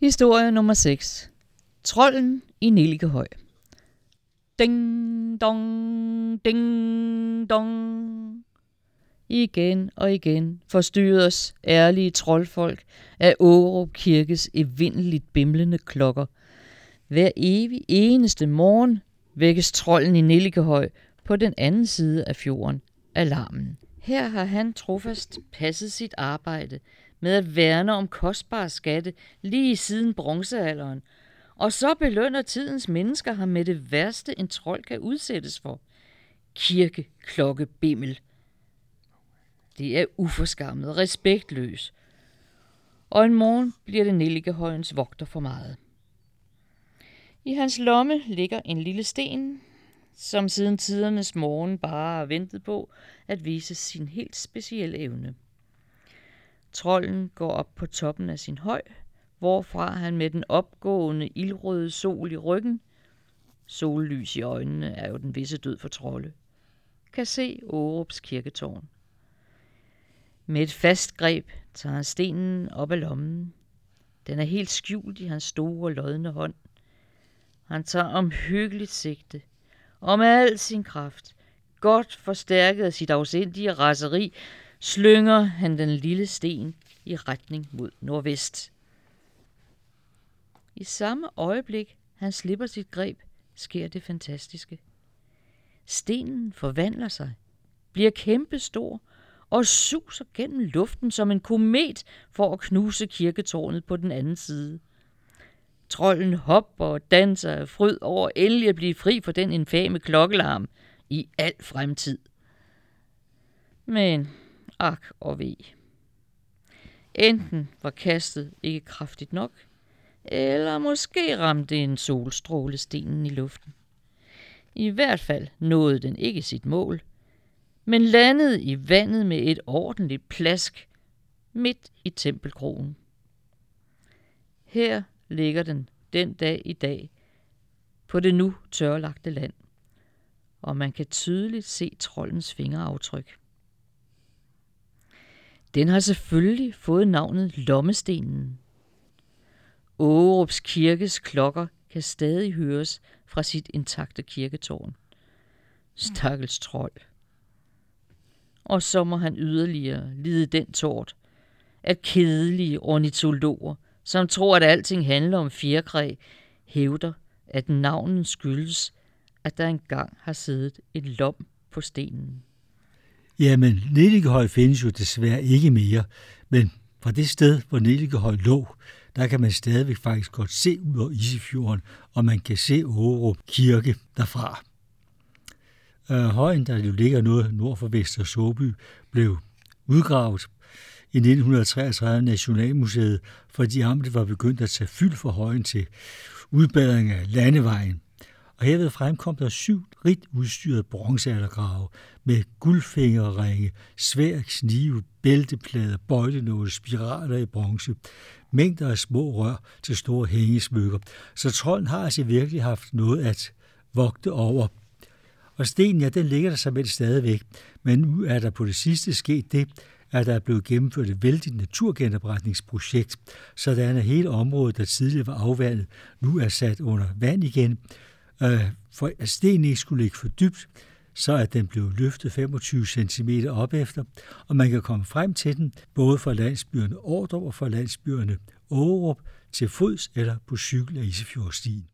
Historie nummer 6. Trolden i Nelikehøj. Ding dong, ding dong. Igen og igen forstyrres ærlige troldfolk af Årup Kirkes evindeligt bimlende klokker. Hver evig eneste morgen vækkes trolden i Nelikehøj på den anden side af fjorden alarmen. Her har han trofast passet sit arbejde med at værne om kostbare skatte lige siden bronzealderen, og så belønner tidens mennesker ham med det værste, en trold kan udsættes for. Kirkeklokkebimel. Det er uforskammet, respektløs. Og en morgen bliver det Nellikehøjens vogter for meget. I hans lomme ligger en lille sten, som siden tidernes morgen bare har ventet på at vise sin helt specielle evne. Trolden går op på toppen af sin høj, hvorfra han med den opgående ildrøde sol i ryggen, sollys i øjnene er jo den visse død for trolde, kan se Årups kirketårn. Med et fast greb tager han stenen op af lommen. Den er helt skjult i hans store, lodne hånd. Han tager omhyggeligt sigte, og med al sin kraft, godt forstærket af sit afsindige raseri, slynger han den lille sten i retning mod nordvest. I samme øjeblik, han slipper sit greb, sker det fantastiske. Stenen forvandler sig, bliver kæmpestor og suser gennem luften som en komet for at knuse kirketårnet på den anden side. Trolden hopper og danser af fryd over endelig at blive fri for den infame klokkelarm i al fremtid. Men ark og ve. Enten var kastet ikke kraftigt nok, eller måske ramte en solstråle stenen i luften. I hvert fald nåede den ikke sit mål, men landede i vandet med et ordentligt plask midt i tempelkrogen. Her ligger den den dag i dag på det nu tørlagte land, og man kan tydeligt se trollens fingeraftryk. Den har selvfølgelig fået navnet Lommestenen. Årups kirkes klokker kan stadig høres fra sit intakte kirketårn. Stakkels trold. Og så må han yderligere lide den tort, at kedelige ornitologer, som tror, at alting handler om fjerkræ, hævder, at navnen skyldes, at der engang har siddet et lom på stenen. Jamen, Nellikehøj findes jo desværre ikke mere, men fra det sted, hvor Nellikehøj lå, der kan man stadigvæk faktisk godt se ud over Isefjorden, og man kan se Årup Kirke derfra. Øh, højen, der jo ligger noget nord for Vester Soby, blev udgravet i 1933 Nationalmuseet, fordi amtet var begyndt at tage fyld for højen til udbedring af landevejen. Og herved fremkom der syv rigt udstyrede bronzealdergrave med guldfingerringe, svær knive, bælteplader, bøjlenåle, spiraler i bronze, mængder af små rør til store hængesmykker. Så trolden har altså virkelig haft noget at vogte over. Og stenen, ja, den ligger der så stadigvæk. Men nu er der på det sidste sket det, at der er blevet gennemført et vældigt naturgenopretningsprojekt, sådan at hele området, der tidligere var afvandet, nu er sat under vand igen. Øh, for at stenen ikke skulle ligge for dybt, så er den blevet løftet 25 cm op efter, og man kan komme frem til den både fra landsbyerne Ordrup og fra landsbyerne Ågerup til fods eller på cykel af Isefjordstien.